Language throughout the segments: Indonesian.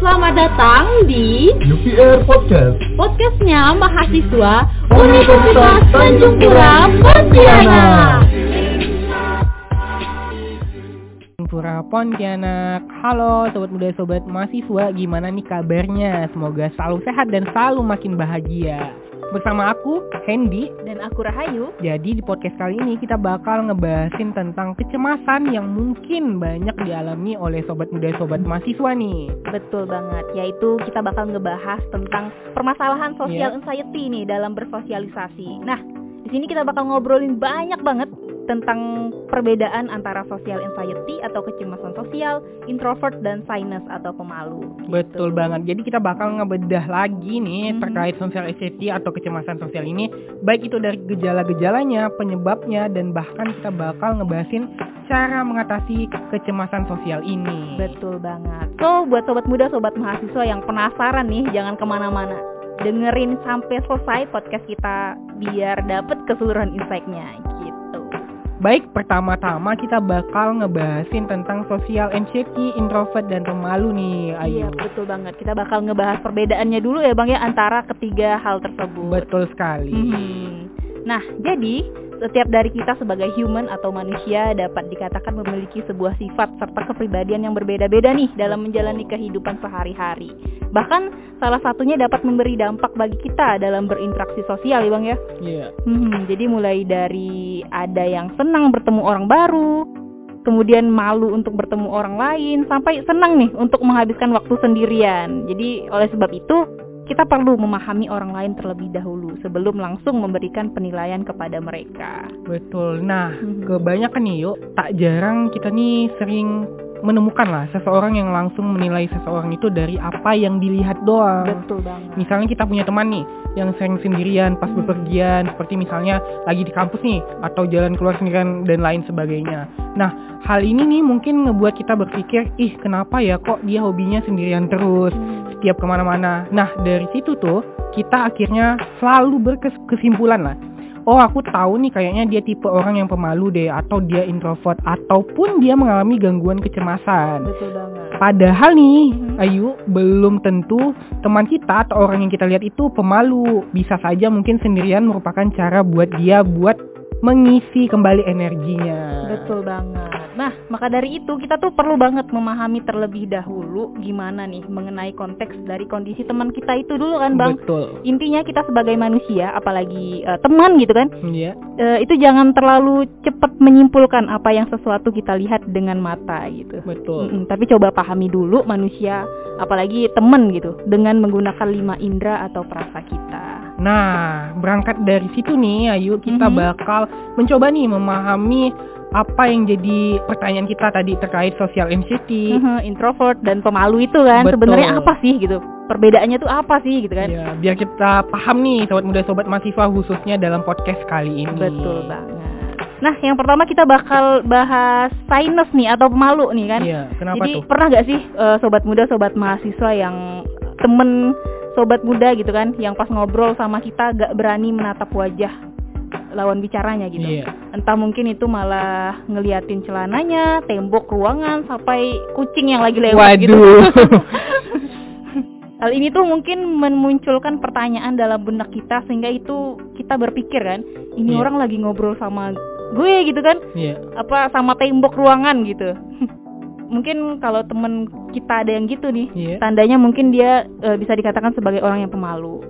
Selamat datang di UPR Podcast. podcastnya mahasiswa Universitas Tanjung Pura Pontianak. Pura Pontianak Halo sobat muda sobat mahasiswa Gimana nih kabarnya Semoga selalu sehat dan selalu makin bahagia Bersama aku Hendy Dan aku Rahayu. Jadi di podcast kali ini kita bakal ngebahasin tentang kecemasan yang mungkin banyak dialami oleh sobat muda sobat mahasiswa nih Betul banget, yaitu kita bakal ngebahas tentang permasalahan social Iya. anxiety nih dalam bersosialisasi. Nah, di sini kita bakal ngobrolin banyak banget tentang perbedaan antara social anxiety atau kecemasan sosial, introvert dan shyness atau pemalu. Betul banget. Jadi kita bakal ngebedah lagi nih Mhm. terkait social anxiety atau kecemasan sosial ini, baik itu dari gejala-gejalanya, penyebabnya, dan bahkan kita bakal ngebahasin cara mengatasi kecemasan sosial ini. Betul banget. So, buat sobat muda, sobat mahasiswa yang penasaran nih, jangan ke mana-mana. Dengerin sampai selesai podcast kita biar dapet keseluruhan insight-nya gitu. Baik, pertama-tama kita bakal ngebahasin tentang social anxiety, introvert, dan pemalu nih. Iya, Ayo. betul banget. Kita bakal ngebahas perbedaannya dulu ya, Bang ya, antara ketiga hal tersebut. Betul sekali. Hmm. Nah, jadi setiap dari kita sebagai human atau manusia dapat dikatakan memiliki sebuah sifat serta kepribadian yang berbeda-beda nih dalam menjalani kehidupan sehari-hari. Bahkan salah satunya dapat memberi dampak bagi kita dalam berinteraksi sosial ya Bang ya. Iya. Hmm, jadi mulai dari ada yang senang bertemu orang baru, kemudian malu untuk bertemu orang lain, sampai senang nih untuk menghabiskan waktu sendirian. Jadi oleh sebab itu kita perlu memahami orang lain terlebih dahulu sebelum langsung memberikan penilaian kepada mereka. Betul. Nah, Mhm. kebanyakan nih yuk, tak jarang kita nih sering menemukan lah seseorang yang langsung menilai seseorang itu dari apa yang dilihat doang. Betul banget. Misalnya kita punya teman nih yang sering sendirian pas Hmm. bepergian, seperti misalnya lagi di kampus nih atau jalan keluar sendirian dan lain sebagainya. Nah, hal ini nih mungkin ngebuat kita berpikir, ih kenapa ya kok dia hobinya sendirian terus, Hmm. setiap ke mana-mana. Nah, dari situ tuh kita akhirnya selalu berkesimpulan lah. Oh, aku tahu nih kayaknya dia tipe orang yang pemalu deh, atau dia introvert, ataupun dia mengalami gangguan kecemasan. Betul banget. Padahal nih, Mhm. Ayu, belum tentu teman kita atau orang yang kita lihat itu pemalu. Bisa saja mungkin sendirian merupakan cara buat dia buat mengisi kembali energinya. Betul banget. Nah, maka dari itu kita tuh perlu banget memahami terlebih dahulu gimana nih mengenai konteks dari kondisi teman kita itu dulu kan, Bang. Betul. Intinya kita sebagai manusia, apalagi eh, teman gitu kan, Iya. eh, itu jangan terlalu cepat menyimpulkan apa yang sesuatu kita lihat dengan mata gitu. Betul. Mm-mm, tapi coba pahami dulu manusia, apalagi teman gitu, dengan menggunakan lima indera atau perasa kita. Nah, berangkat dari situ nih, ayo kita Mhm. bakal mencoba nih memahami apa yang jadi pertanyaan kita tadi terkait social anxiety. Mhm, introvert dan pemalu itu kan sebenarnya apa sih gitu? Perbedaannya tuh apa sih gitu kan? Ya, biar kita paham nih sobat muda sobat mahasiswa khususnya dalam podcast kali ini. Betul banget. Nah, yang pertama kita bakal bahas sinus nih atau pemalu nih kan. Iya, kenapa Jadi tuh? pernah gak sih eh, sobat muda, sobat mahasiswa yang temen sobat muda gitu kan, yang pas ngobrol sama kita gak berani menatap wajah lawan bicaranya gitu. Iya. Entah mungkin itu malah ngeliatin celananya, tembok ruangan, sampai kucing yang lagi lewat gitu. Waduh. Hal ini tuh mungkin memunculkan pertanyaan dalam benak kita sehingga itu kita berpikir kan, ini Iya. orang lagi ngobrol sama gue gitu kan, Iya. apa sama tembok ruangan gitu. mungkin kalau temen kita ada yang gitu nih, Iya. tandanya mungkin dia e, bisa dikatakan sebagai orang yang pemalu.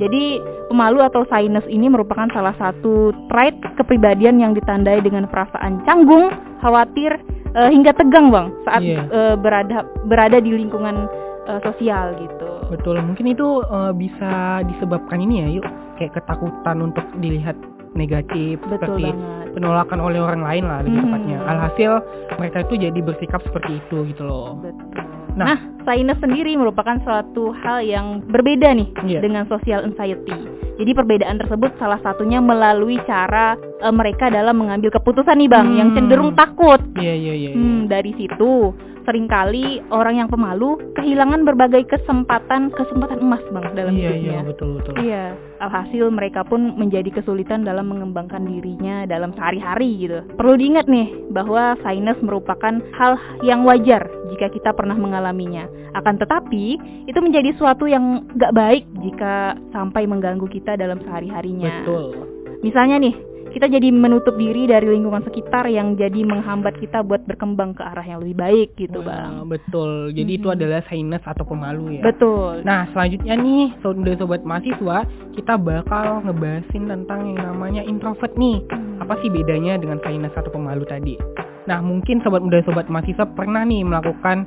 Jadi pemalu atau shyness ini merupakan salah satu trait kepribadian yang ditandai dengan perasaan canggung, khawatir, e, hingga tegang bang saat Iya. e, berada berada di lingkungan e, sosial gitu. Betul, mungkin itu eh, bisa disebabkan ini ya, yuk kayak ketakutan untuk dilihat negatif Betul seperti banget. penolakan oleh orang lain lah lebih Hmm. tepatnya. Alhasil mereka itu jadi bersikap seperti itu gitu loh. Betul. Nah. Nah, shyness sendiri merupakan suatu hal yang berbeda nih Iya. dengan social anxiety. Jadi perbedaan tersebut salah satunya melalui cara eh, mereka dalam mengambil keputusan nih bang, Hmm. yang cenderung takut. Iya iya iya. iya. Hmm, dari situ sering kali orang yang pemalu kehilangan berbagai kesempatan kesempatan emas bang dalam iya hidupnya. iya betul betul. Iya, alhasil mereka pun menjadi kesulitan dalam mengembangkan dirinya dalam sehari-hari gitu. Perlu diingat nih bahwa sinus merupakan hal yang wajar jika kita pernah mengalaminya. Akan tetapi, itu menjadi suatu yang gak baik jika sampai mengganggu kita dalam sehari-harinya. Betul. Misalnya nih, kita jadi menutup diri dari lingkungan sekitar yang jadi menghambat kita buat berkembang ke arah yang lebih baik gitu, Wah, Bang. Betul. Jadi itu Mhm. adalah sinus atau pemalu ya. Betul. Nah, selanjutnya nih, sobat sobat mahasiswa, kita bakal ngebahasin tentang yang namanya introvert nih. Apa sih bedanya dengan sinus atau pemalu tadi? Nah, mungkin sobat muda sobat mahasiswa pernah nih melakukan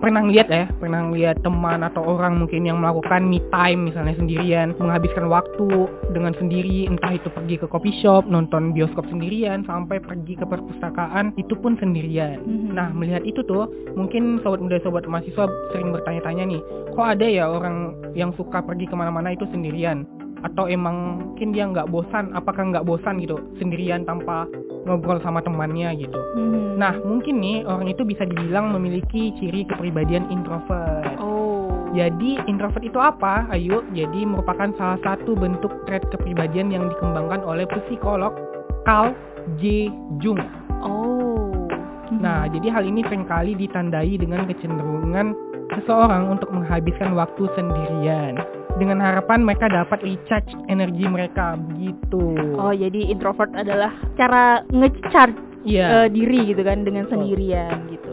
pernah ngeliat ya, pernah ngeliat teman atau orang mungkin yang melakukan me time misalnya sendirian, menghabiskan waktu dengan sendiri, entah itu pergi ke coffee shop, nonton bioskop sendirian, sampai pergi ke perpustakaan, itu pun sendirian. Mhm. Nah, melihat itu tuh, mungkin sobat muda sobat mahasiswa sering bertanya-tanya nih, kok ada ya orang yang suka pergi ke mana-mana itu sendirian? Atau emang mungkin dia nggak bosan, apakah nggak bosan gitu, sendirian tanpa ngobrol sama temannya gitu. Mhm. Nah, mungkin nih orang itu bisa dibilang memiliki ciri kepribadian introvert. oh. Jadi, introvert itu apa? Ayo, jadi merupakan salah satu bentuk trait kepribadian yang dikembangkan oleh psikolog Carl J. Jung. Oh. Nah, jadi hal ini sering kali ditandai dengan kecenderungan seseorang untuk menghabiskan waktu sendirian dengan harapan mereka dapat recharge energi mereka begitu. Oh, jadi introvert adalah cara ngecharge Iya. eh, diri gitu kan dengan Betul. sendirian gitu.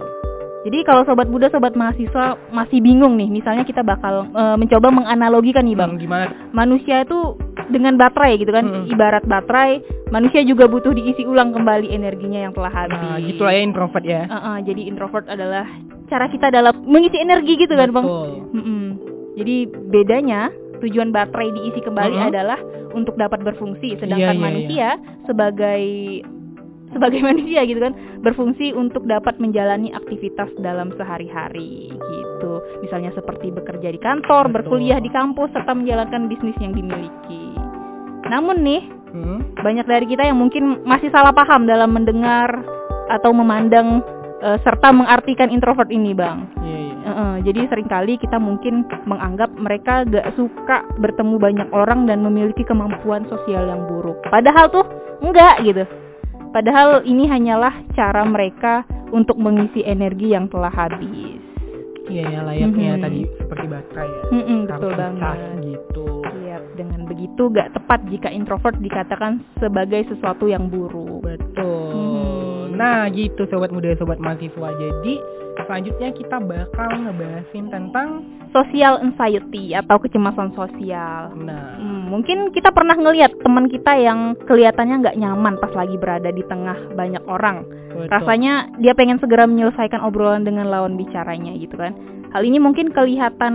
Jadi kalau sobat muda, sobat mahasiswa masih bingung nih, misalnya kita bakal eh, mencoba menganalogikan nih bang, Bang, gimana? manusia itu dengan baterai gitu kan, Mm-mm. ibarat baterai, manusia juga butuh diisi ulang kembali energinya yang telah habis. Nah, gitulah ya introvert ya. Eh, eh, jadi introvert adalah cara kita dalam mengisi energi gitu kan bang. Betul. Mm-mm. Jadi bedanya tujuan baterai diisi kembali Mm-mm. adalah untuk dapat berfungsi, sedangkan Iya, iya, manusia sebagai sebagai manusia gitu kan berfungsi untuk dapat menjalani aktivitas dalam sehari-hari gitu. Misalnya seperti bekerja di kantor, Betul. berkuliah di kampus serta menjalankan bisnis yang dimiliki. Namun nih, Hmm? banyak dari kita yang mungkin masih salah paham dalam mendengar atau memandang eh, serta mengartikan introvert ini, Bang. Iya, iya. Heeh, jadi sering kali kita mungkin menganggap mereka gak suka bertemu banyak orang dan memiliki kemampuan sosial yang buruk. Padahal tuh enggak gitu. Padahal ini hanyalah cara mereka untuk mengisi energi yang telah habis. Iya, ya layaknya Mhm. tadi seperti baterai ya. Mm-mm, Harus betul banget. gitu. Iya, dengan begitu gak tepat jika introvert dikatakan sebagai sesuatu yang buruk. Betul. Hmm. Nah, gitu sobat muda, sobat mahasiswa. Jadi, selanjutnya kita bakal ngebahasin tentang Social anxiety atau kecemasan sosial. nah, Hmm, mungkin kita pernah ngelihat teman kita yang kelihatannya nggak nyaman pas lagi berada di tengah banyak orang. betul. Rasanya dia pengen segera menyelesaikan obrolan dengan lawan bicaranya gitu kan. Hal ini mungkin kelihatan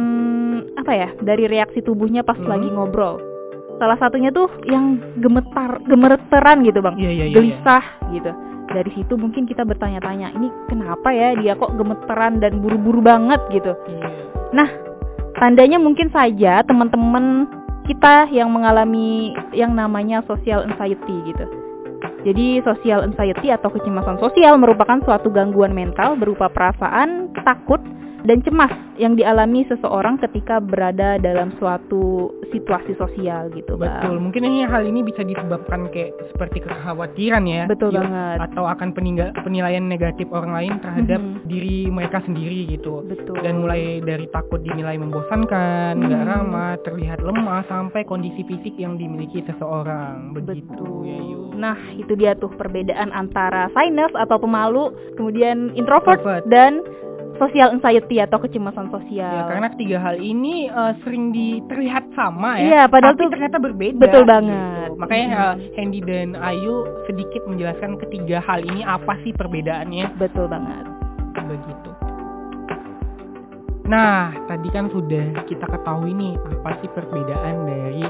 apa ya dari reaksi tubuhnya pas Hmm. lagi ngobrol. Salah satunya tuh yang gemetar, gemeteran gitu bang, Iya, iya, iya. iya. gelisah gitu. Dari situ mungkin kita bertanya-tanya, ini kenapa ya dia kok gemeteran dan buru-buru banget gitu. Iya. Nah, tandanya mungkin saja teman-teman kita yang mengalami yang namanya social anxiety gitu. Jadi social anxiety atau kecemasan sosial merupakan suatu gangguan mental berupa perasaan takut dan cemas yang dialami seseorang ketika berada dalam suatu situasi sosial gitu, Bang. Betul. Mungkin ini hal ini bisa disebabkan kayak seperti kekhawatiran ya. Betul Iya. banget. Atau akan peningga- penilaian negatif orang lain terhadap Mhm. diri mereka sendiri gitu. Betul. Dan mulai dari takut dinilai membosankan, nggak Hmm. ramah, terlihat lemah, sampai kondisi fisik yang dimiliki seseorang. Begitu Betul. ya Yu. Nah, itu dia tuh perbedaan antara sinus atau pemalu, kemudian introvert, Introvert. dan social anxiety atau kecemasan sosial. Ya, karena ketiga hal ini eh, sering di- terlihat sama ya. Iya, padahal tapi tuh ternyata berbeda. betul banget. gitu. Makanya Mhm. eh, Hendy dan Ayu sedikit menjelaskan ketiga hal ini apa sih perbedaannya betul banget. begitu. Nah, tadi kan sudah kita ketahui nih apa sih perbedaan dari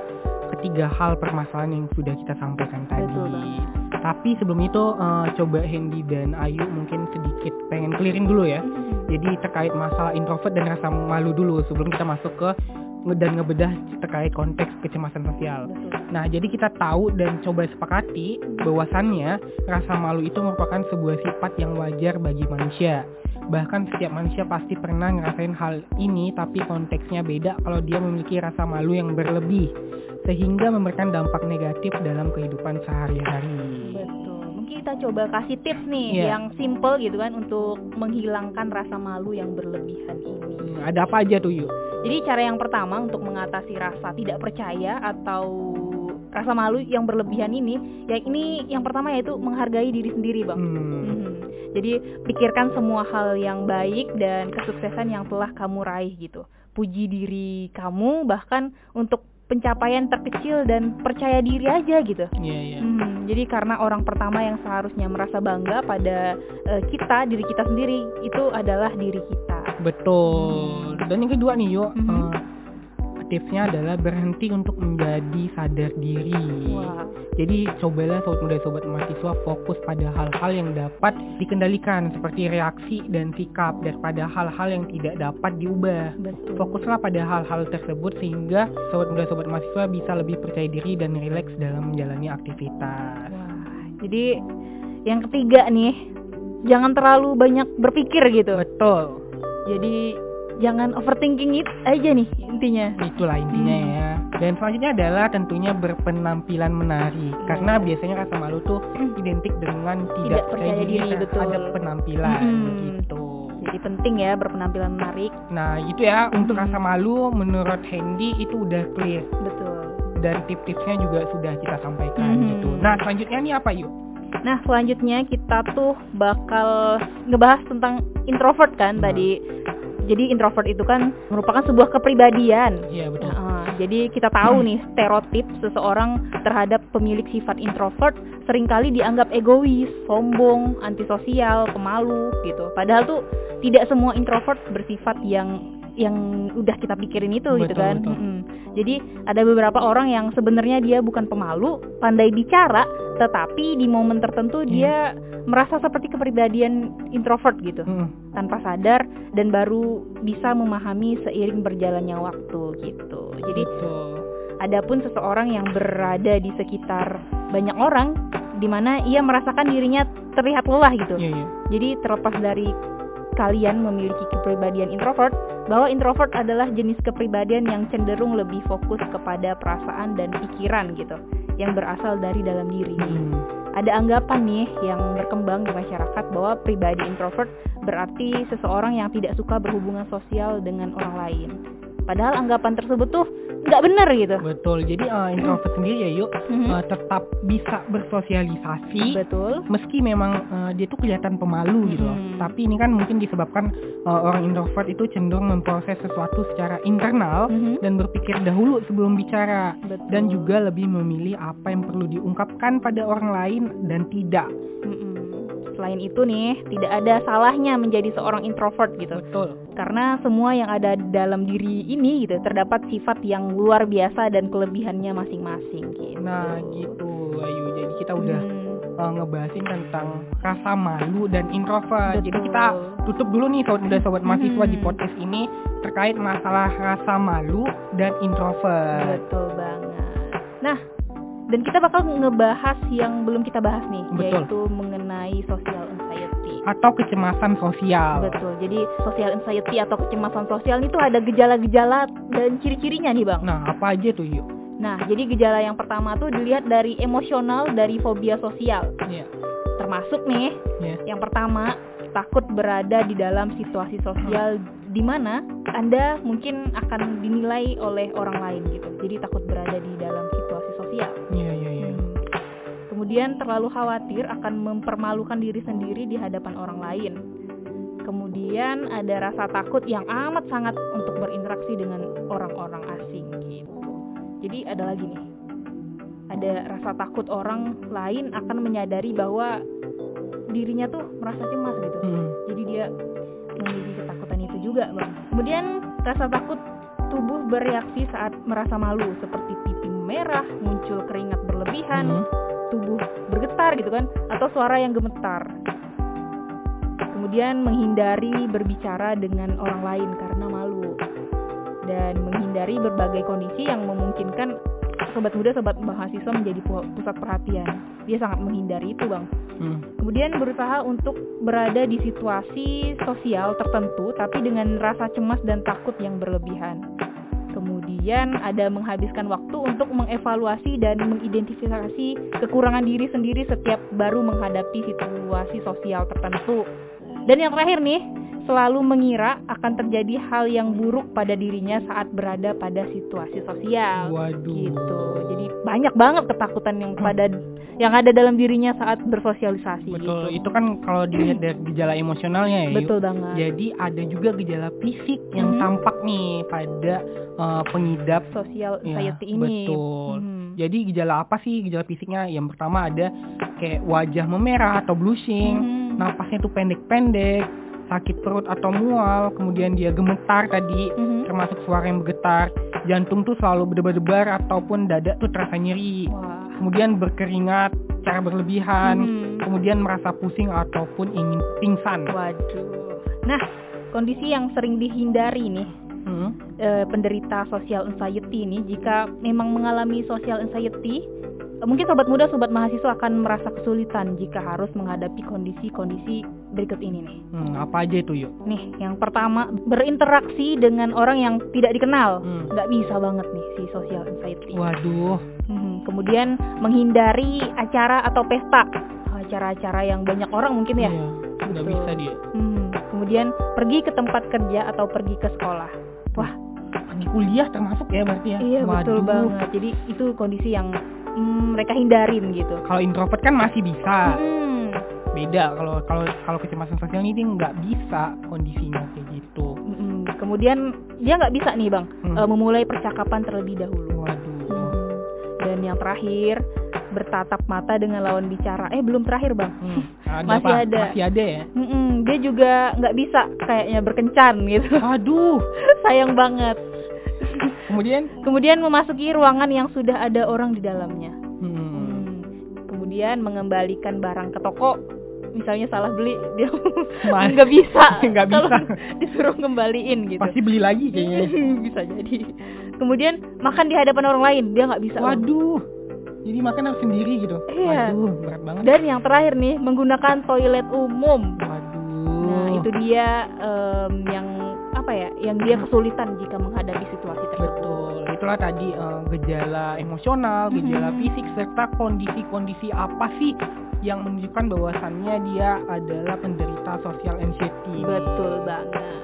ketiga hal permasalahan yang sudah kita sampaikan tadi. Betul. Tapi sebelum itu eh, coba Hendy dan Ayu mungkin sedikit pengen clearin dulu ya. Jadi terkait masalah introvert dan rasa malu dulu sebelum kita masuk ke dan ngebedah terkait konteks kecemasan sosial. Betul. Nah, jadi kita tahu dan coba sepakati bahwasannya rasa malu itu merupakan sebuah sifat yang wajar bagi manusia. Bahkan setiap manusia pasti pernah ngerasain hal ini tapi konteksnya beda kalau dia memiliki rasa malu yang berlebih sehingga memberikan dampak negatif dalam kehidupan sehari-hari. Betul. Mungkin kita coba kasih tips nih Iya. yang simple gitu kan untuk menghilangkan rasa malu yang berlebihan ini. Hmm, ada apa aja tuh yuk? Jadi cara yang pertama untuk mengatasi rasa tidak percaya atau rasa malu yang berlebihan ini, ya ini yang pertama yaitu menghargai diri sendiri, Bang. Hmm. Mhm. Jadi pikirkan semua hal yang baik dan kesuksesan yang telah kamu raih gitu. Puji diri kamu bahkan untuk pencapaian terkecil dan percaya diri aja gitu. Iya iya. Mhm. Jadi karena orang pertama yang seharusnya merasa bangga pada eh, kita, diri kita sendiri itu adalah diri kita. Betul. Dan yang kedua nih yuk, Mhm. eh, tipsnya adalah berhenti untuk menjadi sadar diri. Jadi cobalah sobat muda sobat mahasiswa fokus pada hal-hal yang dapat dikendalikan seperti reaksi dan sikap daripada hal-hal yang tidak dapat diubah. Betul. Fokuslah pada hal-hal tersebut sehingga sobat muda sobat mahasiswa bisa lebih percaya diri dan rileks dalam menjalani aktivitas. Wah, jadi yang ketiga nih, jangan terlalu banyak berpikir gitu. Betul. Jadi jangan overthinking it aja nih intinya. Itulah intinya Hmm. ya. Dan selanjutnya adalah tentunya berpenampilan menarik. Karena biasanya rasa malu tuh Hmm. identik dengan tidak, Tidak percaya diri, betul. terhadap penampilan Mm-mm. gitu. Jadi penting ya berpenampilan menarik. Nah, gitu ya untuk Hmm. rasa malu menurut Hendy itu udah clear Betul. dan tips-tipsnya juga sudah kita sampaikan Hmm. gitu. Nah, selanjutnya nih apa yuk? Nah, selanjutnya kita tuh bakal ngebahas tentang introvert kan Hmm. tadi. Jadi introvert itu kan merupakan sebuah kepribadian. Iya betul. Nah, jadi kita tahu Hmm. nih stereotip seseorang terhadap pemilik sifat introvert sering kali dianggap egois, sombong, antisosial, pemalu gitu. Padahal tuh tidak semua introvert bersifat yang yang udah kita pikirin itu gitu Betul, kan. betul. Mm-mm. Jadi ada beberapa orang yang sebenarnya dia bukan pemalu, pandai bicara, tetapi di momen tertentu Iya. dia merasa seperti kepribadian introvert gitu Mm. tanpa sadar dan baru bisa memahami seiring berjalannya waktu gitu. Jadi Betul. adapun seseorang yang berada di sekitar banyak orang di mana ia merasakan dirinya terlihat lelah gitu. Iya iya. Jadi terlepas dari kalian memiliki kepribadian introvert, bahwa introvert adalah jenis kepribadian yang cenderung lebih fokus kepada perasaan dan pikiran gitu, yang berasal dari dalam diri. Mm. Ada anggapan nih yang berkembang di masyarakat bahwa pribadi introvert berarti seseorang yang tidak suka berhubungan sosial dengan orang lain. Padahal anggapan tersebut tuh nggak bener gitu. Betul. Jadi eh, introvert sendiri ya yuk Mhm. eh, tetap bisa bersosialisasi Betul. meski memang eh, dia tuh kelihatan pemalu gitu loh. Hmm. Tapi ini kan mungkin disebabkan eh, orang introvert itu cenderung memproses sesuatu secara internal Mhm. dan berpikir dahulu sebelum bicara Betul. dan juga lebih memilih apa yang perlu diungkapkan pada orang lain dan tidak. Mm-mm. Selain itu nih, tidak ada salahnya menjadi seorang introvert gitu. Betul. Karena semua yang ada dalam diri ini gitu terdapat sifat yang luar biasa dan kelebihannya masing-masing gitu. Nah, gitu Ayu. Jadi kita udah Hmm, eh, ngebahasin tentang rasa malu dan introvert. Jadi Betul. kita tutup dulu nih sobat muda sobat mahasiswa Hmm. di podcast ini terkait masalah rasa malu dan introvert. Betul banget. Nah, dan kita bakal ngebahas yang belum kita bahas nih, Betul. yaitu mengenai anxiety. Atau kecemasan sosial. Betul. Jadi social anxiety atau kecemasan sosial itu ada gejala-gejala dan ciri-cirinya nih, Bang. Nah, apa aja tuh yuk? Nah, jadi gejala yang pertama tuh dilihat dari emosional dari fobia sosial. Iya. Termasuk nih, Iya. yang pertama takut berada di dalam situasi sosial di mana Anda mungkin akan dinilai oleh orang lain gitu. Jadi takut berada di dalam situasi sosial. Iya. Hmm. Kemudian terlalu khawatir akan mempermalukan diri sendiri di hadapan orang lain. Kemudian ada rasa takut yang amat sangat untuk berinteraksi dengan orang-orang asing gitu. Jadi ada lagi nih. Ada rasa takut orang lain akan menyadari bahwa dirinya tuh merasa cemas gitu. Hmm. Jadi dia memiliki ketakutan itu juga, Bang. Kemudian rasa takut tubuh bereaksi saat merasa malu seperti pipi merah, muncul keringat berlebihan, Hmm. Tubuh bergetar gitu kan atau suara yang gemetar. Kemudian menghindari berbicara dengan orang lain karena malu dan menghindari berbagai kondisi yang memungkinkan sobat muda sobat mahasiswa menjadi pu- pusat perhatian. Dia sangat menghindari itu, Bang. Hmm. Kemudian berusaha untuk berada di situasi sosial tertentu tapi dengan rasa cemas dan takut yang berlebihan. Kemudian ada menghabiskan waktu untuk mengevaluasi dan mengidentifikasi kekurangan diri sendiri setiap baru menghadapi situasi sosial tertentu. Dan yang terakhir nih, selalu mengira akan terjadi hal yang buruk pada dirinya saat berada pada situasi sosial. Waduh. Gitu. Jadi banyak banget ketakutan yang pada yang ada dalam dirinya saat bersosialisasi. Betul, gitu. itu kan kalau dilihat dari gejala emosionalnya ya. Betul banget. Jadi ada juga gejala fisik yang Mhm. tampak nih pada eh, pengidap Sosial Ya, anxiety ini. betul. Mhm. Jadi gejala apa sih gejala fisiknya? Yang pertama ada kayak wajah memerah atau blushing, Mhm. napasnya tuh pendek-pendek, sakit perut atau mual, kemudian dia gemetar tadi, Mhm. termasuk suara yang bergetar, jantung tuh selalu berdebar-debar ataupun dada tuh terasa nyeri, Wah. kemudian berkeringat secara berlebihan, Mhm. kemudian merasa pusing ataupun ingin pingsan. Waduh. Nah, kondisi yang sering dihindari nih Hmm. eh, penderita social anxiety ini jika memang mengalami social anxiety mungkin sobat muda sobat mahasiswa akan merasa kesulitan jika harus menghadapi kondisi-kondisi berikut ini nih. Hmm, apa aja itu yuk? Nih, yang pertama berinteraksi dengan orang yang tidak dikenal. Hmm. nggak bisa banget nih si social anxiety. Waduh, Mhm. Kemudian menghindari acara atau pesta, acara-acara yang banyak orang mungkin ya. Iya, nggak Betul. bisa dia. Hmm, Kemudian pergi ke tempat kerja atau pergi ke sekolah. Wah, Pergi kuliah termasuk ya berarti ya? iya betul Waduh. banget. Jadi itu kondisi yang mm, mereka hindarin gitu. Kalau introvert kan masih bisa. Hmm, Beda kalau kalau kalau kecemasan sosial ini nggak bisa kondisinya kayak gitu. mm-mm. Kemudian dia nggak bisa nih bang Hmm. eh, memulai percakapan terlebih dahulu. Waduh. Hmm. Dan yang terakhir bertatap mata dengan lawan bicara. Eh belum terakhir bang. Hmm, ada Masih apa? ada. Masih ada ya? Mm-mm, dia juga nggak bisa kayaknya berkencan gitu. Aduh. Sayang banget. Kemudian Kemudian memasuki ruangan yang sudah ada orang di dalamnya. hmm, Hmm. Kemudian mengembalikan barang ke toko. Misalnya salah beli, dia Mas- nggak bisa. Nggak bisa. Disuruh kembaliin gitu. pasti beli lagi kayaknya. bisa jadi. Kemudian makan di hadapan orang lain, dia nggak bisa. Waduh. Jadi makan harus sendiri gitu. Iya. Waduh, berat banget. Dan yang terakhir nih, menggunakan toilet umum. Waduh. Nah, itu dia em, yang apa ya? Yang dia kesulitan jika menghadapi situasi tersebut. Betul, itulah tadi eh, gejala emosional, gejala Mhm. fisik serta kondisi-kondisi apa sih yang menunjukkan bahwasannya dia adalah penderita social anxiety. Betul banget.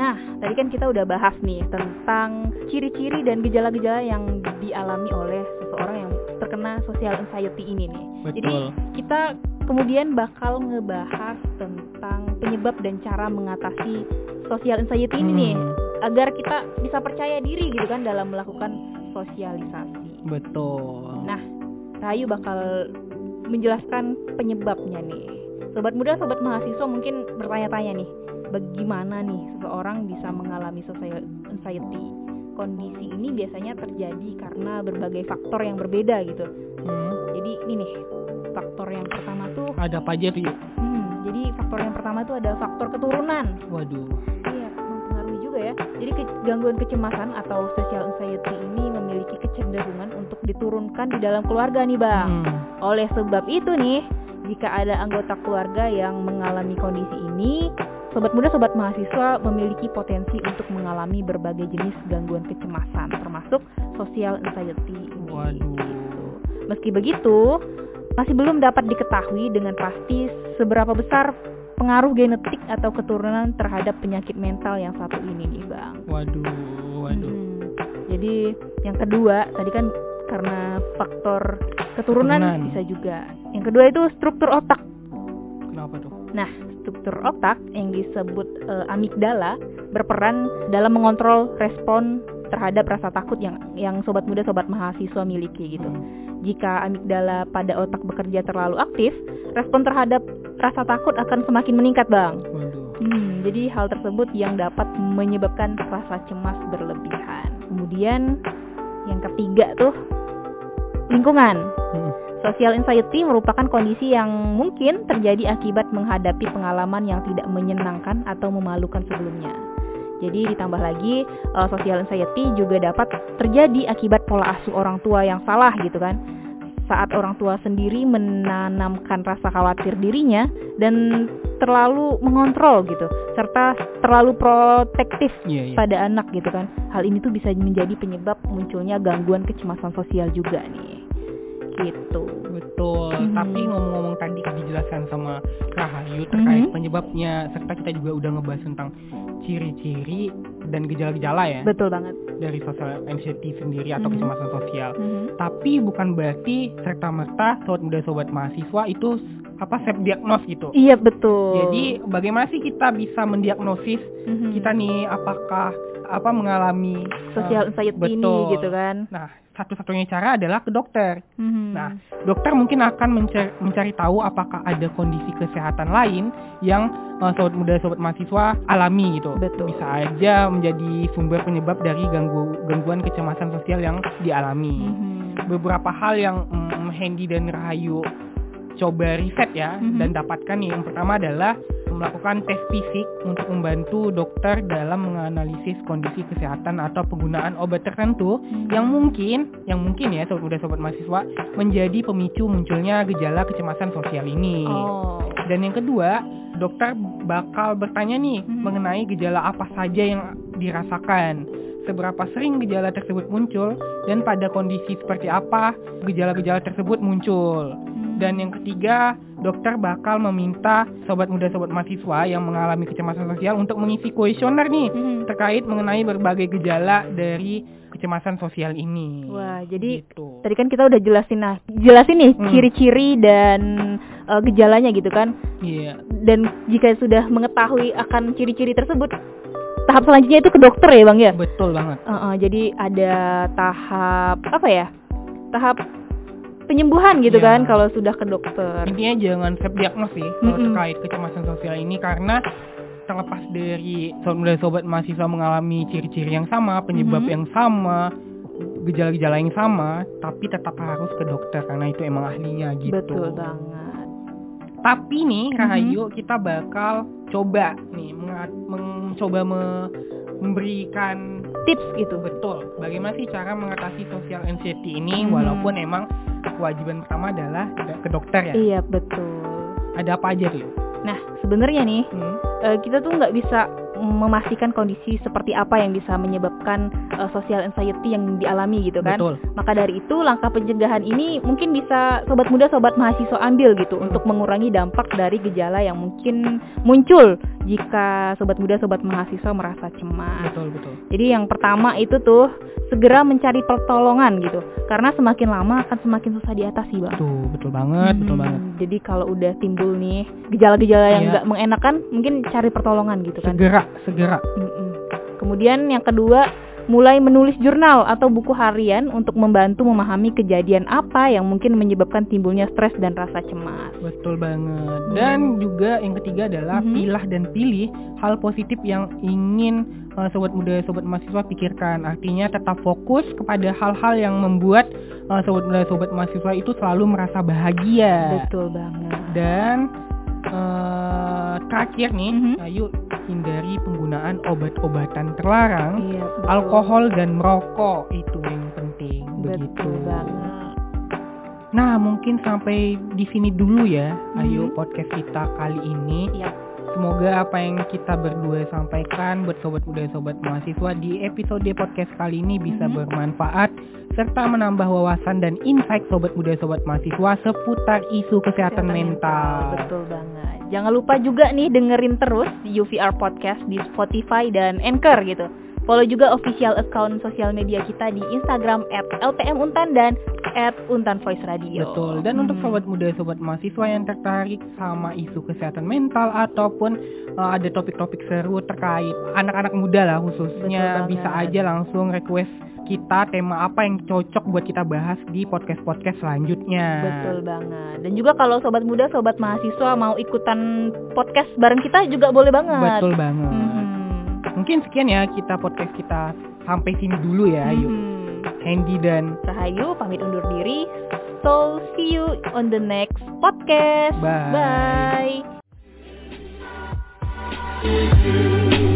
Nah, tadi kan kita udah bahas nih tentang ciri-ciri dan gejala-gejala yang dialami oleh seseorang yang terkena social anxiety ini nih. Jadi Betul. kita kemudian bakal ngebahas tentang penyebab dan cara mengatasi social anxiety ini nih Hmm, agar kita bisa percaya diri gitu kan dalam melakukan sosialisasi. Betul. Nah, Rayu bakal menjelaskan penyebabnya nih. Sobat muda, sobat mahasiswa mungkin bertanya-tanya nih, bagaimana nih seseorang bisa mengalami social anxiety? Kondisi ini biasanya terjadi karena berbagai faktor yang berbeda gitu. Hmm, Jadi ini nih, faktor yang pertama tuh, ada apa aja tuh? Hmm, jadi faktor yang pertama tuh ada faktor keturunan. Waduh. Juga ya. Jadi ke- gangguan kecemasan atau social anxiety ini memiliki kecenderungan untuk diturunkan di dalam keluarga nih, Bang. Hmm, Oleh sebab itu nih, jika ada anggota keluarga yang mengalami kondisi ini, sobat muda, sobat mahasiswa memiliki potensi untuk mengalami berbagai jenis gangguan kecemasan, termasuk social anxiety ini. Waduh. Gitu. Meski begitu, masih belum dapat diketahui dengan pasti seberapa besar pengaruh genetik atau keturunan terhadap penyakit mental yang satu ini nih, Bang. Waduh, waduh. Hmm. Jadi yang kedua tadi kan karena faktor keturunan, Keturunan. bisa juga. Yang kedua itu struktur otak. Kenapa tuh? Nah, struktur otak yang disebut eh, amigdala berperan dalam mengontrol respon terhadap rasa takut yang yang sobat muda sobat mahasiswa miliki gitu. Hmm, Jika amigdala pada otak bekerja terlalu aktif, respon terhadap rasa takut akan semakin meningkat, Bang. Waduh. Hmm, jadi hal tersebut yang dapat menyebabkan rasa cemas berlebihan. Kemudian yang ketiga tuh lingkungan. Hmm, Social anxiety merupakan kondisi yang mungkin terjadi akibat menghadapi pengalaman yang tidak menyenangkan atau memalukan sebelumnya. Jadi ditambah lagi eh, social anxiety juga dapat terjadi akibat pola asuh orang tua yang salah gitu kan. Saat orang tua sendiri menanamkan rasa khawatir dirinya dan terlalu mengontrol gitu serta terlalu protektif Iya, iya. pada anak gitu kan. Hal ini tuh bisa menjadi penyebab munculnya gangguan kecemasan sosial juga nih. Gitu. Betul. Mhm. Tapi ngomong-ngomong tadi dijelaskan sama Rahayu terkait Mhm. penyebabnya serta kita juga udah ngebahas tentang ciri-ciri dan gejala-gejala ya Betul banget. Dari social anxiety sendiri atau Mhm. kecemasan sosial. Mhm. Tapi bukan berarti serta merta sobat muda sobat mahasiswa itu apa self diagnos gitu. Iya betul. Jadi bagaimana sih kita bisa mendiagnosis Mhm. kita nih apakah apa mengalami social eh, anxiety ini betul. gitu kan. Nah, satu-satunya cara adalah ke dokter. Mhm. Nah, dokter mungkin akan mencari, mencari tahu apakah ada kondisi kesehatan lain yang eh, sobat muda sobat mahasiswa alami gitu. Betul. Bisa aja menjadi sumber penyebab dari ganggu, gangguan kecemasan sosial yang dialami. Mhm. Beberapa hal yang mm, Hendy dan Rahayu coba riset ya Mhm. dan dapatkan yang pertama adalah melakukan tes fisik untuk membantu dokter dalam menganalisis kondisi kesehatan atau penggunaan obat tertentu yang mungkin yang mungkin ya sobat muda sobat mahasiswa menjadi pemicu munculnya gejala kecemasan sosial ini. Oh. Dan yang kedua, dokter bakal bertanya nih Mhm. mengenai gejala apa saja yang dirasakan. Seberapa sering gejala tersebut muncul dan pada kondisi seperti apa gejala-gejala tersebut muncul. Dan yang ketiga, dokter bakal meminta sobat muda sobat mahasiswa yang mengalami kecemasan sosial untuk mengisi kuesioner nih Mhm. terkait mengenai berbagai gejala dari kecemasan sosial ini. Wah, jadi Gitu. tadi kan kita udah jelasin nah, jelasin nih Hmm. ciri-ciri dan eh, gejalanya gitu kan. Iya, Dan jika sudah mengetahui akan ciri-ciri tersebut, tahap selanjutnya itu ke dokter ya, Bang ya? betul banget. Eh, eh, jadi ada tahap apa ya? Tahap penyembuhan gitu Iya. kan kalau sudah ke dokter. Intinya jangan self diagnos sih kalau Mm-mm. terkait kecemasan sosial ini karena terlepas dari sobat sobat mahasiswa mengalami ciri-ciri yang sama, penyebab Mhm. yang sama, gejala-gejala yang sama, tapi tetap harus ke dokter karena itu emang ahlinya gitu. Betul banget. Tapi nih. Rahayu kita bakal coba nih mencoba me- memberikan Tips gitu. betul bagaimana sih cara mengatasi social anxiety ini Mhm. walaupun emang kewajiban pertama adalah ke dokter ya. Iya, betul. Ada apa aja tuh? Nah, sebenarnya nih Hmm. eh, kita tuh nggak bisa memastikan kondisi seperti apa yang bisa menyebabkan eh, social anxiety yang dialami gitu kan. Betul. Maka dari itu langkah pencegahan ini mungkin bisa sobat muda sobat mahasiswa ambil gitu Hmm. untuk mengurangi dampak dari gejala yang mungkin muncul jika sobat muda sobat mahasiswa merasa cemas. Betul betul. Jadi yang pertama itu tuh segera mencari pertolongan gitu. Karena semakin lama akan semakin susah diatasi, Bang. Tuh betul banget, betul Hmm, banget. Jadi kalau udah timbul nih gejala-gejala yang Iya. nggak mengenakan, mungkin cari pertolongan gitu kan. Segera, segera. Mm-mm. Kemudian yang kedua, mulai menulis jurnal atau buku harian untuk membantu memahami kejadian apa yang mungkin menyebabkan timbulnya stres dan rasa cemas. Betul banget. Dan juga yang ketiga adalah Mhm. pilah dan pilih hal positif yang ingin uh, sobat muda, sobat mahasiswa pikirkan. Artinya tetap fokus kepada hal-hal yang membuat uh, sobat muda, sobat mahasiswa itu selalu merasa bahagia. Betul banget. Dan uh, terakhir nih, Mhm. ayo hindari penggunaan obat-obatan terlarang. Iya, betul. alkohol dan merokok itu yang penting begitu. Betul banget. Nah, mungkin sampai di sini dulu ya. Ayo Mhm. podcast kita kali ini. Iya. Semoga apa yang kita berdua sampaikan buat sobat muda sobat mahasiswa di episode podcast kali ini bisa Mhm. bermanfaat serta menambah wawasan dan insight sobat muda sobat mahasiswa seputar isu kesehatan, mental. Betul banget. Jangan lupa juga nih dengerin terus UVR Podcast di Spotify dan Anchor gitu. Follow juga official account sosial media kita di Instagram @lpmuntan dan @untanvoiceradio. Betul. Dan untuk Hmm. sobat muda, sobat mahasiswa yang tertarik sama isu kesehatan mental ataupun uh, ada topik-topik seru terkait anak-anak muda lah khususnya bisa aja langsung request kita tema apa yang cocok buat kita bahas di podcast-podcast selanjutnya. Betul banget. Dan juga kalau sobat muda, sobat mahasiswa mau ikutan podcast bareng kita juga boleh banget. Betul banget. Mhm. Mungkin sekian ya kita podcast kita sampai sini dulu ya. Yuk. Mhm. Handy dan Rahayu pamit undur diri. So see you on the next podcast. Bye. Bye.